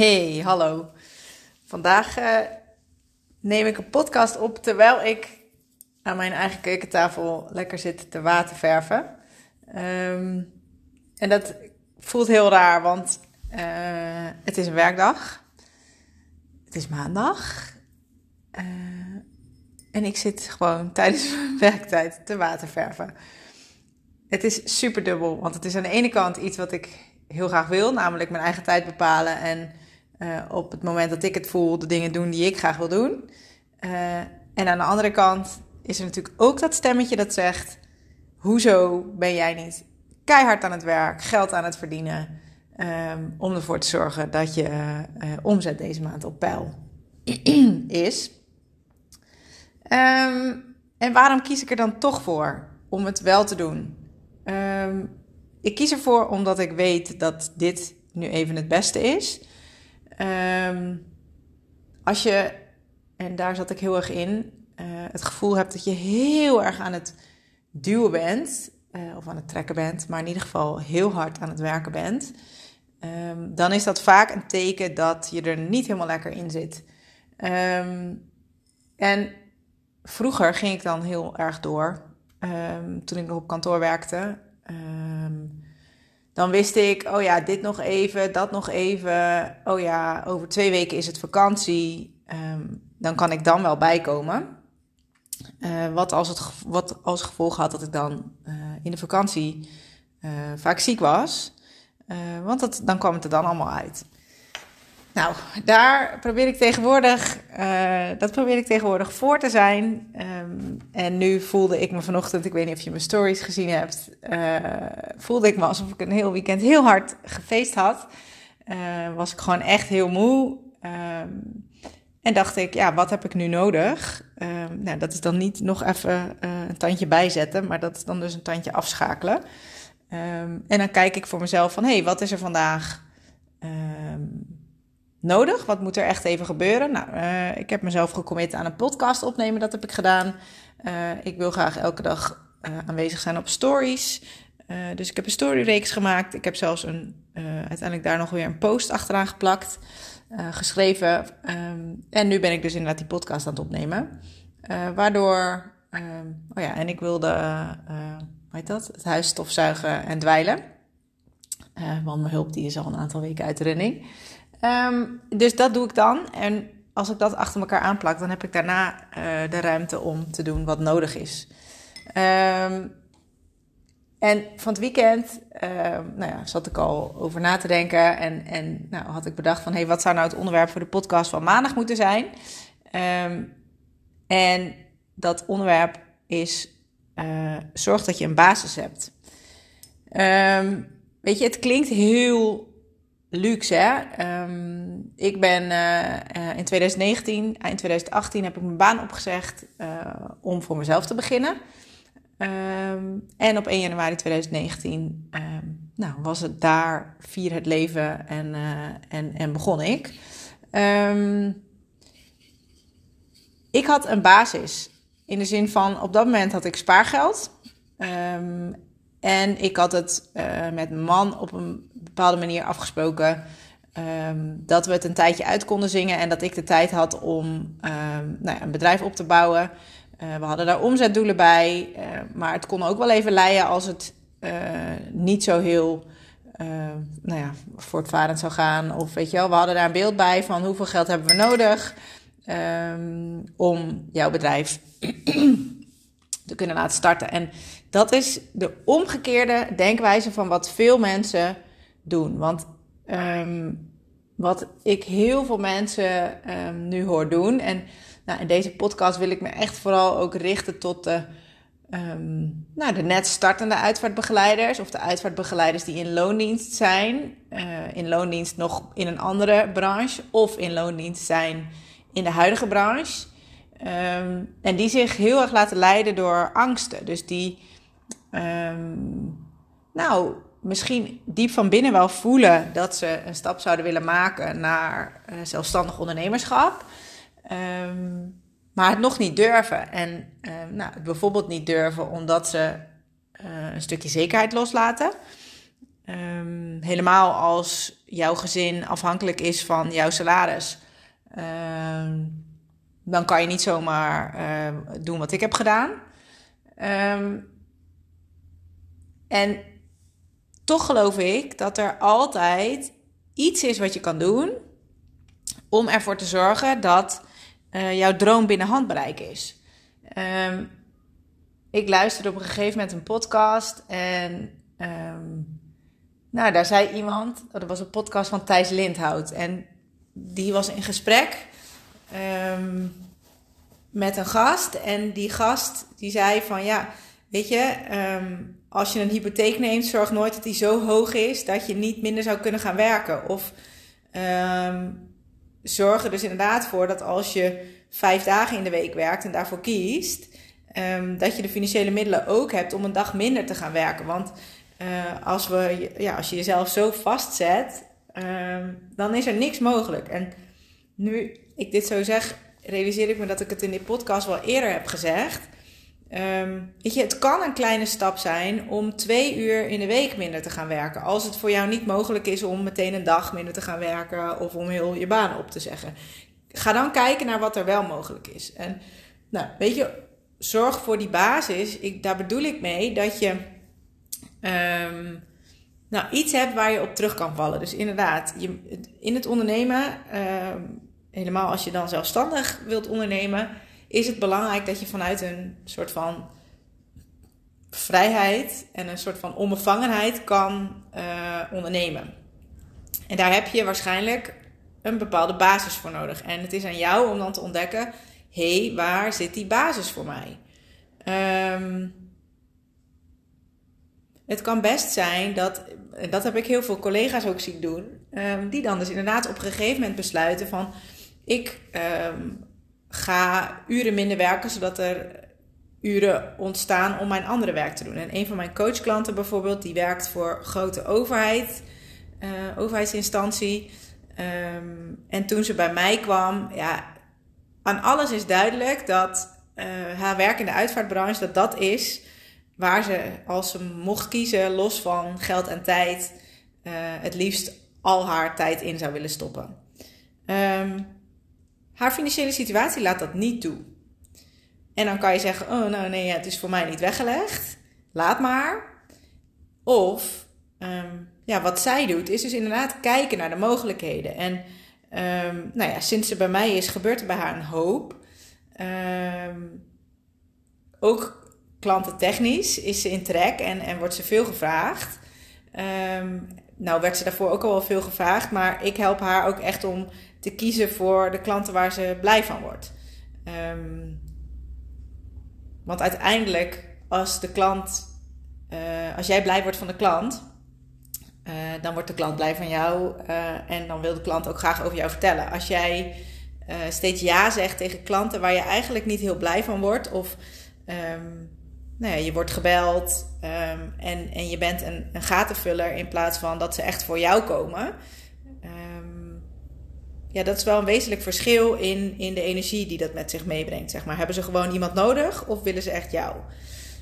Hey, hallo. Vandaag uh, neem ik een podcast op terwijl ik aan mijn eigen keukentafel lekker zit te waterverven. Um, en dat voelt heel raar, want uh, het is een werkdag. Het is maandag. Uh, en ik zit gewoon tijdens mijn werktijd te waterverven. Het is super dubbel, want het is aan de ene kant iets wat ik heel graag wil, namelijk mijn eigen tijd bepalen en uh, op het moment dat ik het voel, de dingen doen die ik graag wil doen. Uh, en aan de andere kant is er natuurlijk ook dat stemmetje dat zegt: hoezo ben jij niet keihard aan het werk, geld aan het verdienen, um, om ervoor te zorgen dat je uh, omzet deze maand op peil is? Um, en waarom kies ik er dan toch voor om het wel te doen? Um, ik kies ervoor omdat ik weet dat dit nu even het beste is. Um, als je, en daar zat ik heel erg in, uh, het gevoel hebt dat je heel erg aan het duwen bent, uh, of aan het trekken bent, maar in ieder geval heel hard aan het werken bent, um, dan is dat vaak een teken dat je er niet helemaal lekker in zit. Um, en vroeger ging ik dan heel erg door, toen ik nog op kantoor werkte. Dan wist ik, oh ja, dit nog even, dat nog even. Oh ja, over twee weken is het vakantie. Um, dan kan ik dan wel bijkomen. Uh, wat, als het, wat als gevolg had dat ik dan uh, in de vakantie uh, vaak ziek was. want dat, dan kwam het er dan allemaal uit. Nou, daar probeer ik tegenwoordig, uh, dat probeer ik tegenwoordig voor te zijn. Um, en nu voelde ik me vanochtend, ik weet niet of je mijn stories gezien hebt, uh, voelde ik me alsof ik een heel weekend heel hard gefeest had. Uh, was ik gewoon echt heel moe. Um, en dacht ik, ja, wat heb ik nu nodig? Um, nou, dat is dan niet nog even een tandje bijzetten, maar dat is dan dus een tandje afschakelen. en dan kijk ik voor mezelf van, hé, hey, wat is er vandaag? Nodig? Wat moet er echt even gebeuren? Nou, uh, ik heb mezelf gecommit aan een podcast opnemen. Dat heb ik gedaan. Uh, ik wil graag elke dag uh, aanwezig zijn op stories. dus ik heb een storyreeks gemaakt. Ik heb zelfs een, uiteindelijk daar nog weer een post achteraan geplakt. geschreven. Um, en nu ben ik dus inderdaad die podcast aan het opnemen. waardoor... Um, oh ja, en ik wilde... hoe heet dat? Het huis stofzuigen en dweilen. want mijn hulp die is al een aantal weken uit de running. Um, dus dat doe ik dan. En als ik dat achter elkaar aanplak, dan heb ik daarna uh, de ruimte om te doen wat nodig is. Um, en van het weekend uh, nou ja, zat ik al over na te denken. En, en nou, had ik bedacht van... Hey, wat zou nou het onderwerp voor de podcast van maandag moeten zijn? En dat onderwerp is... Uh, zorg dat je een basis hebt. weet je, het klinkt heel luxe. Hè? Um, ik ben uh, in 2019, eind 2018, heb ik mijn baan opgezegd uh, om voor mezelf te beginnen. Um, en op 1 januari 2019 um, ehm, nou, was het daar, vier het leven en, en, en begon ik. ik had een basis. In de zin van, op dat moment had ik spaargeld. en ik had het met mijn man op een bepaalde manier afgesproken. Um, dat we het een tijdje uit konden zingen en dat ik de tijd had om um, nou ja, een bedrijf op te bouwen. Uh, we hadden daar omzetdoelen bij, uh, maar het kon ook wel even leiden als het uh, niet zo heel nou ja, voortvarend zou gaan. Of weet je wel, we hadden daar een beeld bij van hoeveel geld hebben we nodig um, om jouw bedrijf te kunnen laten starten. En dat is de omgekeerde denkwijze van wat veel mensen doen. Want um, wat ik heel veel mensen um, nu hoor doen. En nou, in deze podcast wil ik me echt vooral ook richten tot de, um, nou, de net startende uitvaartbegeleiders. Of de uitvaartbegeleiders die in loondienst zijn. Uh, in loondienst nog in een andere branche. Of in loondienst zijn in de huidige branche. En die zich heel erg laten leiden door angsten. Dus die, nou, misschien diep van binnen wel voelen dat ze een stap zouden willen maken naar uh, zelfstandig ondernemerschap. Um, maar het nog niet durven. En uh, nou, bijvoorbeeld niet durven omdat ze uh, een stukje zekerheid loslaten. Ehm, helemaal als jouw gezin afhankelijk is van jouw salaris. Ehm, dan kan je niet zomaar doen wat ik heb gedaan. Ehm, en toch geloof ik dat er altijd iets is wat je kan doen om ervoor te zorgen dat uh, jouw droom binnen handbereik is. Um, ik luisterde op een gegeven moment een podcast en um, nou, daar zei iemand, dat was een podcast van Thijs Lindhout en die was in gesprek um, met een gast en die gast die zei van ja, weet je, als je een hypotheek neemt, zorg nooit dat die zo hoog is dat je niet minder zou kunnen gaan werken. Of um, zorg er dus inderdaad voor dat als je vijf dagen in de week werkt en daarvoor kiest, um, dat je de financiële middelen ook hebt om een dag minder te gaan werken. Want uh, als, we, ja, als je jezelf zo vastzet, dan is er niks mogelijk. En nu ik dit zo zeg, realiseer ik me dat ik het in dit podcast wel eerder heb gezegd. Um, weet je, het kan een kleine stap zijn om twee uur in de week minder te gaan werken. Als het voor jou niet mogelijk is om meteen een dag minder te gaan werken of om heel je baan op te zeggen. Ga dan kijken naar wat er wel mogelijk is. En nou, weet je, zorg voor die basis. Ik, daar bedoel ik mee dat je um, nou, iets hebt waar je op terug kan vallen. Dus inderdaad, je, in het ondernemen, um, helemaal als je dan zelfstandig wilt ondernemen is het belangrijk dat je vanuit een soort van vrijheid en een soort van onbevangenheid kan uh, ondernemen. En daar heb je waarschijnlijk een bepaalde basis voor nodig. En het is aan jou om dan te ontdekken: hé, hey, waar zit die basis voor mij? Um, het kan best zijn dat, dat heb ik heel veel collega's ook zien doen, um, die dan dus inderdaad op een gegeven moment besluiten van ik um, ga uren minder werken, zodat er uren ontstaan om mijn andere werk te doen. En een van mijn coachklanten bijvoorbeeld, die werkt voor grote overheid, uh, overheidsinstantie. Um, en toen ze bij mij kwam, ja, aan alles is duidelijk dat uh, haar werk in de uitvaartbranche, dat dat is waar ze, als ze mocht kiezen, los van geld en tijd, uh, het liefst al haar tijd in zou willen stoppen. Um, haar financiële situatie laat dat niet toe. En dan kan je zeggen: Oh, nou nee, het is voor mij niet weggelegd. Laat maar. Of um, ja, wat zij doet, is dus inderdaad kijken naar de mogelijkheden. En um, nou ja, sinds ze bij mij is, gebeurt er bij haar een hoop. Um, ook klantentechnisch is ze in trek en, en wordt ze veel gevraagd. Nou werd ze daarvoor ook al wel veel gevraagd, maar ik help haar ook echt om te kiezen voor de klanten waar ze blij van wordt. Um, want uiteindelijk, als de klant, uh, als jij blij wordt van de klant, uh, dan wordt de klant blij van jou uh, en dan wil de klant ook graag over jou vertellen. Als jij steeds ja zegt tegen klanten waar je eigenlijk niet heel blij van wordt, of um, nou ja, je wordt gebeld um, en, en je bent een, een gatenvuller in plaats van dat ze echt voor jou komen ja, dat is wel een wezenlijk verschil in, in de energie die dat met zich meebrengt. Zeg maar. Hebben ze gewoon iemand nodig of willen ze echt jou?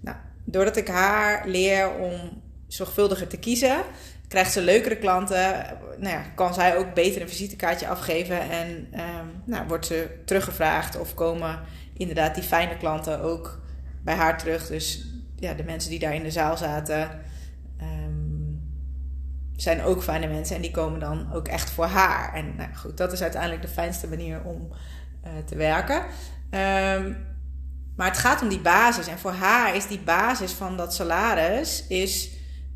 Nou, doordat ik haar leer om zorgvuldiger te kiezen, krijgt ze leukere klanten. Nou ja, kan zij ook beter een visitekaartje afgeven en um, nou, wordt ze teruggevraagd of komen inderdaad die fijne klanten ook bij haar terug. Dus ja, de mensen die daar in de zaal zaten zijn ook fijne mensen en die komen dan ook echt voor haar. En nou goed, dat is uiteindelijk de fijnste manier om uh, te werken. Um, maar het gaat om die basis. En voor haar is die basis van dat salaris is,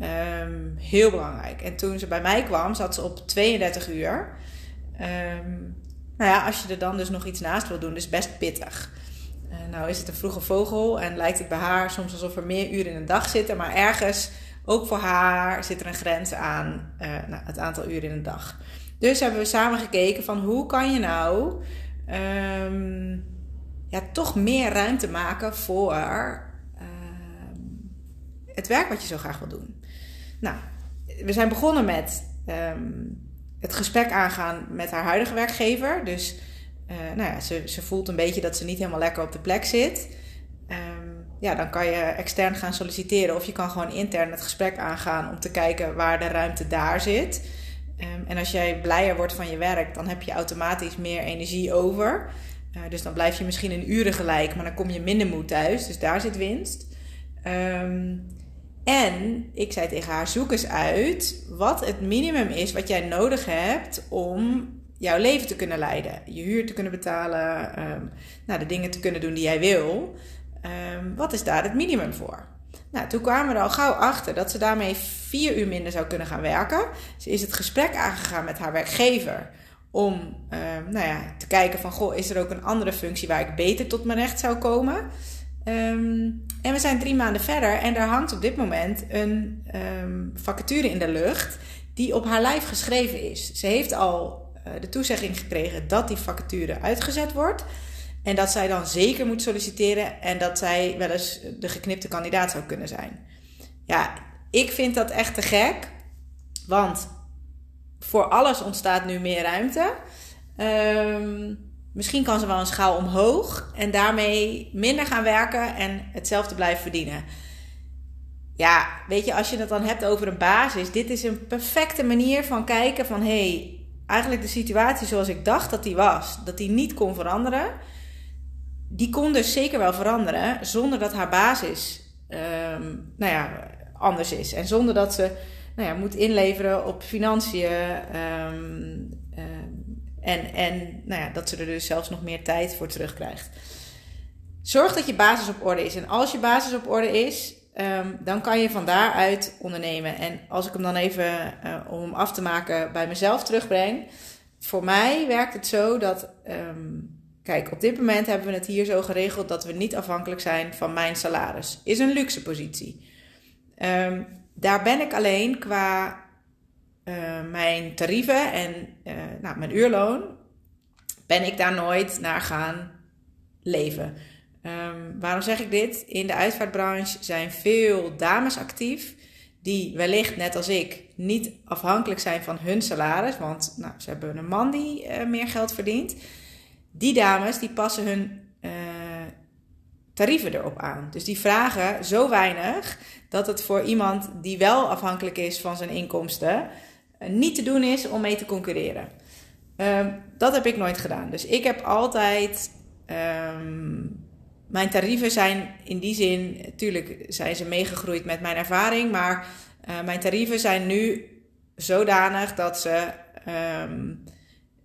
um, heel belangrijk. En toen ze bij mij kwam, zat ze op 32 uur. Um, nou ja, als je er dan dus nog iets naast wil doen, dus best pittig. Uh, nou is het een vroege vogel en lijkt het bij haar soms alsof er meer uren in een dag zitten. Maar ergens ook voor haar zit er een grens aan uh, nou, het aantal uren in een dag. Dus hebben we samen gekeken van hoe kan je nou um, ja, toch meer ruimte maken voor uh, het werk wat je zo graag wil doen. Nou, we zijn begonnen met um, het gesprek aangaan met haar huidige werkgever. Dus uh, nou ja, ze, ze voelt een beetje dat ze niet helemaal lekker op de plek zit. Ja, dan kan je extern gaan solliciteren. Of je kan gewoon intern het gesprek aangaan om te kijken waar de ruimte daar zit. Ehm, en als jij blijer wordt van je werk, dan heb je automatisch meer energie over. Uh, dus dan blijf je misschien in uren gelijk, maar dan kom je minder moe thuis. Dus daar zit winst. Um, en ik zei tegen haar: zoek eens uit wat het minimum is wat jij nodig hebt om jouw leven te kunnen leiden. Je huur te kunnen betalen, um, nou, de dingen te kunnen doen die jij wil. Um, wat is daar het minimum voor? Nou, toen kwamen we er al gauw achter dat ze daarmee vier uur minder zou kunnen gaan werken. Ze is het gesprek aangegaan met haar werkgever om um, nou ja, te kijken van, goh, is er ook een andere functie waar ik beter tot mijn recht zou komen? Um, en we zijn drie maanden verder en er hangt op dit moment een vacature in de lucht die op haar lijf geschreven is. Ze heeft al uh, de toezegging gekregen dat die vacature uitgezet wordt. En dat zij dan zeker moet solliciteren en dat zij wel eens de geknipte kandidaat zou kunnen zijn. Ja, ik vind dat echt te gek. Want voor alles ontstaat nu meer ruimte. Um, Misschien kan ze wel een schaal omhoog en daarmee minder gaan werken en hetzelfde blijven verdienen. Ja, weet je, als je het dan hebt over een basis, dit is een perfecte manier van kijken van hé, hey, eigenlijk de situatie zoals ik dacht dat die was, dat die niet kon veranderen, die kon dus zeker wel veranderen zonder dat haar basis, um, nou ja, anders is en zonder dat ze, nou ja, moet inleveren op financiën. Um, en, en nou ja, dat ze er dus zelfs nog meer tijd voor terugkrijgt. Zorg dat je basis op orde is. En als je basis op orde is, um, dan kan je van daaruit ondernemen. En als ik hem dan even, uh, om hem af te maken, bij mezelf terugbreng. Voor mij werkt het zo dat, kijk, op dit moment hebben we het hier zo geregeld dat we niet afhankelijk zijn van mijn salaris. Is een luxe positie. Um, daar ben ik alleen qua uh, mijn tarieven en uh, nou, mijn uurloon, ben ik daar nooit naar gaan leven. Um, waarom zeg ik dit? In de uitvaartbranche zijn veel dames actief die wellicht, net als ik, niet afhankelijk zijn van hun salaris, want nou, ze hebben een man die uh, meer geld verdient. Die dames die passen hun tarieven erop aan. Dus die vragen zo weinig dat het voor iemand die wel afhankelijk is van zijn inkomsten niet te doen is om mee te concurreren. Um, dat heb ik nooit gedaan. Dus ik heb altijd. Um, mijn tarieven zijn in die zin, natuurlijk zijn ze meegegroeid met mijn ervaring, maar uh, mijn tarieven zijn nu zodanig dat ze. Um,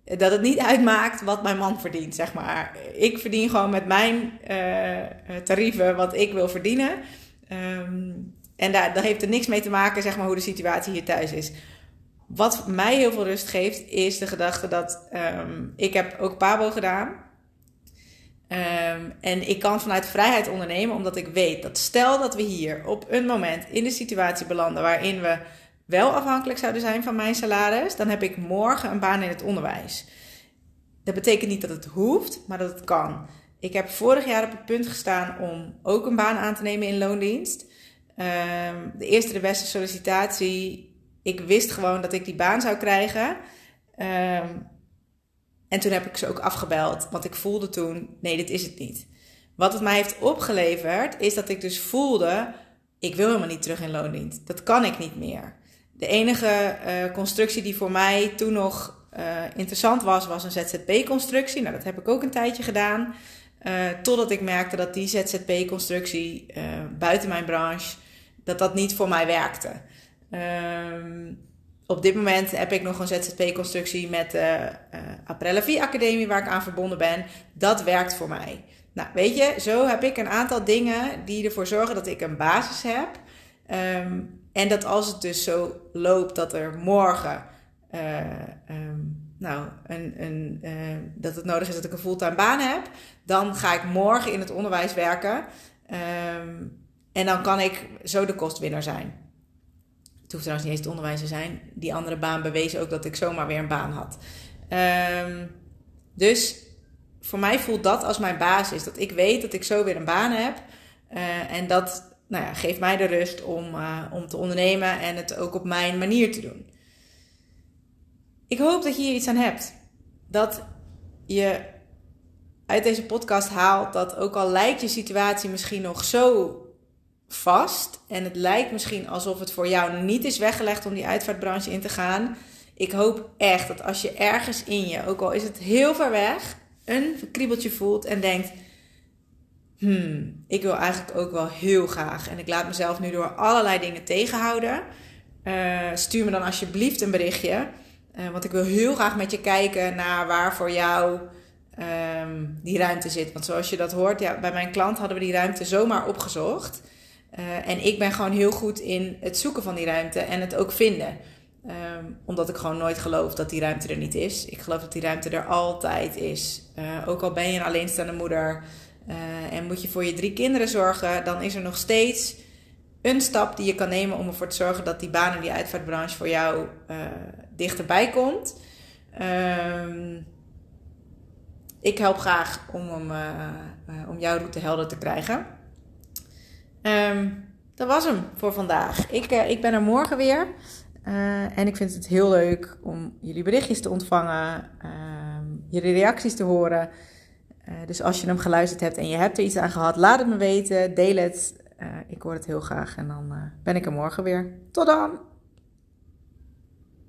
dat het niet uitmaakt wat mijn man verdient, zeg maar. Ik verdien gewoon met mijn uh, tarieven wat ik wil verdienen. Um, en daar, heeft er niks mee te maken, zeg maar, hoe de situatie hier thuis is. Wat mij heel veel rust geeft, is de gedachte dat um, ik heb ook Pabo gedaan. Um, en ik kan vanuit vrijheid ondernemen, omdat ik weet dat stel dat we hier op een moment in de situatie belanden waarin we wel afhankelijk zouden zijn van mijn salaris, dan heb ik morgen een baan in het onderwijs. Dat betekent niet dat het hoeft, maar dat het kan. Ik heb vorig jaar op het punt gestaan om ook een baan aan te nemen in loondienst. Um, de eerste de beste sollicitatie ik wist gewoon dat ik die baan zou krijgen. Um, en toen heb ik ze ook afgebeld, want ik voelde toen: nee, dit is het niet. Wat het mij heeft opgeleverd, is dat ik dus voelde: ik wil helemaal niet terug in loondienst. Dat kan ik niet meer. De enige uh, constructie die voor mij toen nog uh, interessant was, was een ZZP-constructie. Nou, dat heb ik ook een tijdje gedaan. Uh, totdat ik merkte dat die ZZP-constructie buiten mijn branche, dat dat niet voor mij werkte. Um, op dit moment heb ik nog een ZZP-constructie met de Aprella V Academie waar ik aan verbonden ben. Dat werkt voor mij. Nou, weet je, zo heb ik een aantal dingen die ervoor zorgen dat ik een basis heb. Um, en dat als het dus zo loopt dat er morgen, uh, um, nou, een, een, uh, dat het nodig is dat ik een fulltime baan heb, dan ga ik morgen in het onderwijs werken. Um, en dan kan ik zo de kostwinner zijn. Het hoeft trouwens niet eens het onderwijs te zijn. Die andere baan bewees ook dat ik zomaar weer een baan had. Um, dus voor mij voelt dat als mijn basis. Dat ik weet dat ik zo weer een baan heb. Uh, en dat nou ja, geeft mij de rust om, uh, om te ondernemen en het ook op mijn manier te doen. Ik hoop dat je hier iets aan hebt. Dat je uit deze podcast haal dat ook al lijkt je situatie misschien nog zo vast en het lijkt misschien alsof het voor jou niet is weggelegd om die uitvaartbranche in te gaan. Ik hoop echt dat als je ergens in je, ook al is het heel ver weg, een kriebeltje voelt en denkt: hmm, ik wil eigenlijk ook wel heel graag. En ik laat mezelf nu door allerlei dingen tegenhouden. Uh, stuur me dan alsjeblieft een berichtje. Uh, want ik wil heel graag met je kijken naar waar voor jou um, die ruimte zit. Want zoals je dat hoort, ja, bij mijn klant hadden we die ruimte zomaar opgezocht. Uh, en ik ben gewoon heel goed in het zoeken van die ruimte en het ook vinden. Um, omdat ik gewoon nooit geloof dat die ruimte er niet is. Ik geloof dat die ruimte er altijd is. ook al ben je een alleenstaande moeder, uh, en moet je voor je drie kinderen zorgen, dan is er nog steeds een stap die je kan nemen om ervoor te zorgen dat die baan in die uitvaartbranche voor jou uh, dichterbij komt. Uh, ik help graag om, om, uh, om jouw route helder te krijgen. Um, dat was hem voor vandaag. Ik, ik ben er morgen weer. en ik vind het heel leuk om jullie berichtjes te ontvangen, ehm, jullie reacties te horen. Uh, dus als je hem geluisterd hebt en je hebt er iets aan gehad, laat het me weten. Deel het. Uh, ik hoor het heel graag. En dan uh, ben ik er morgen weer. Tot dan!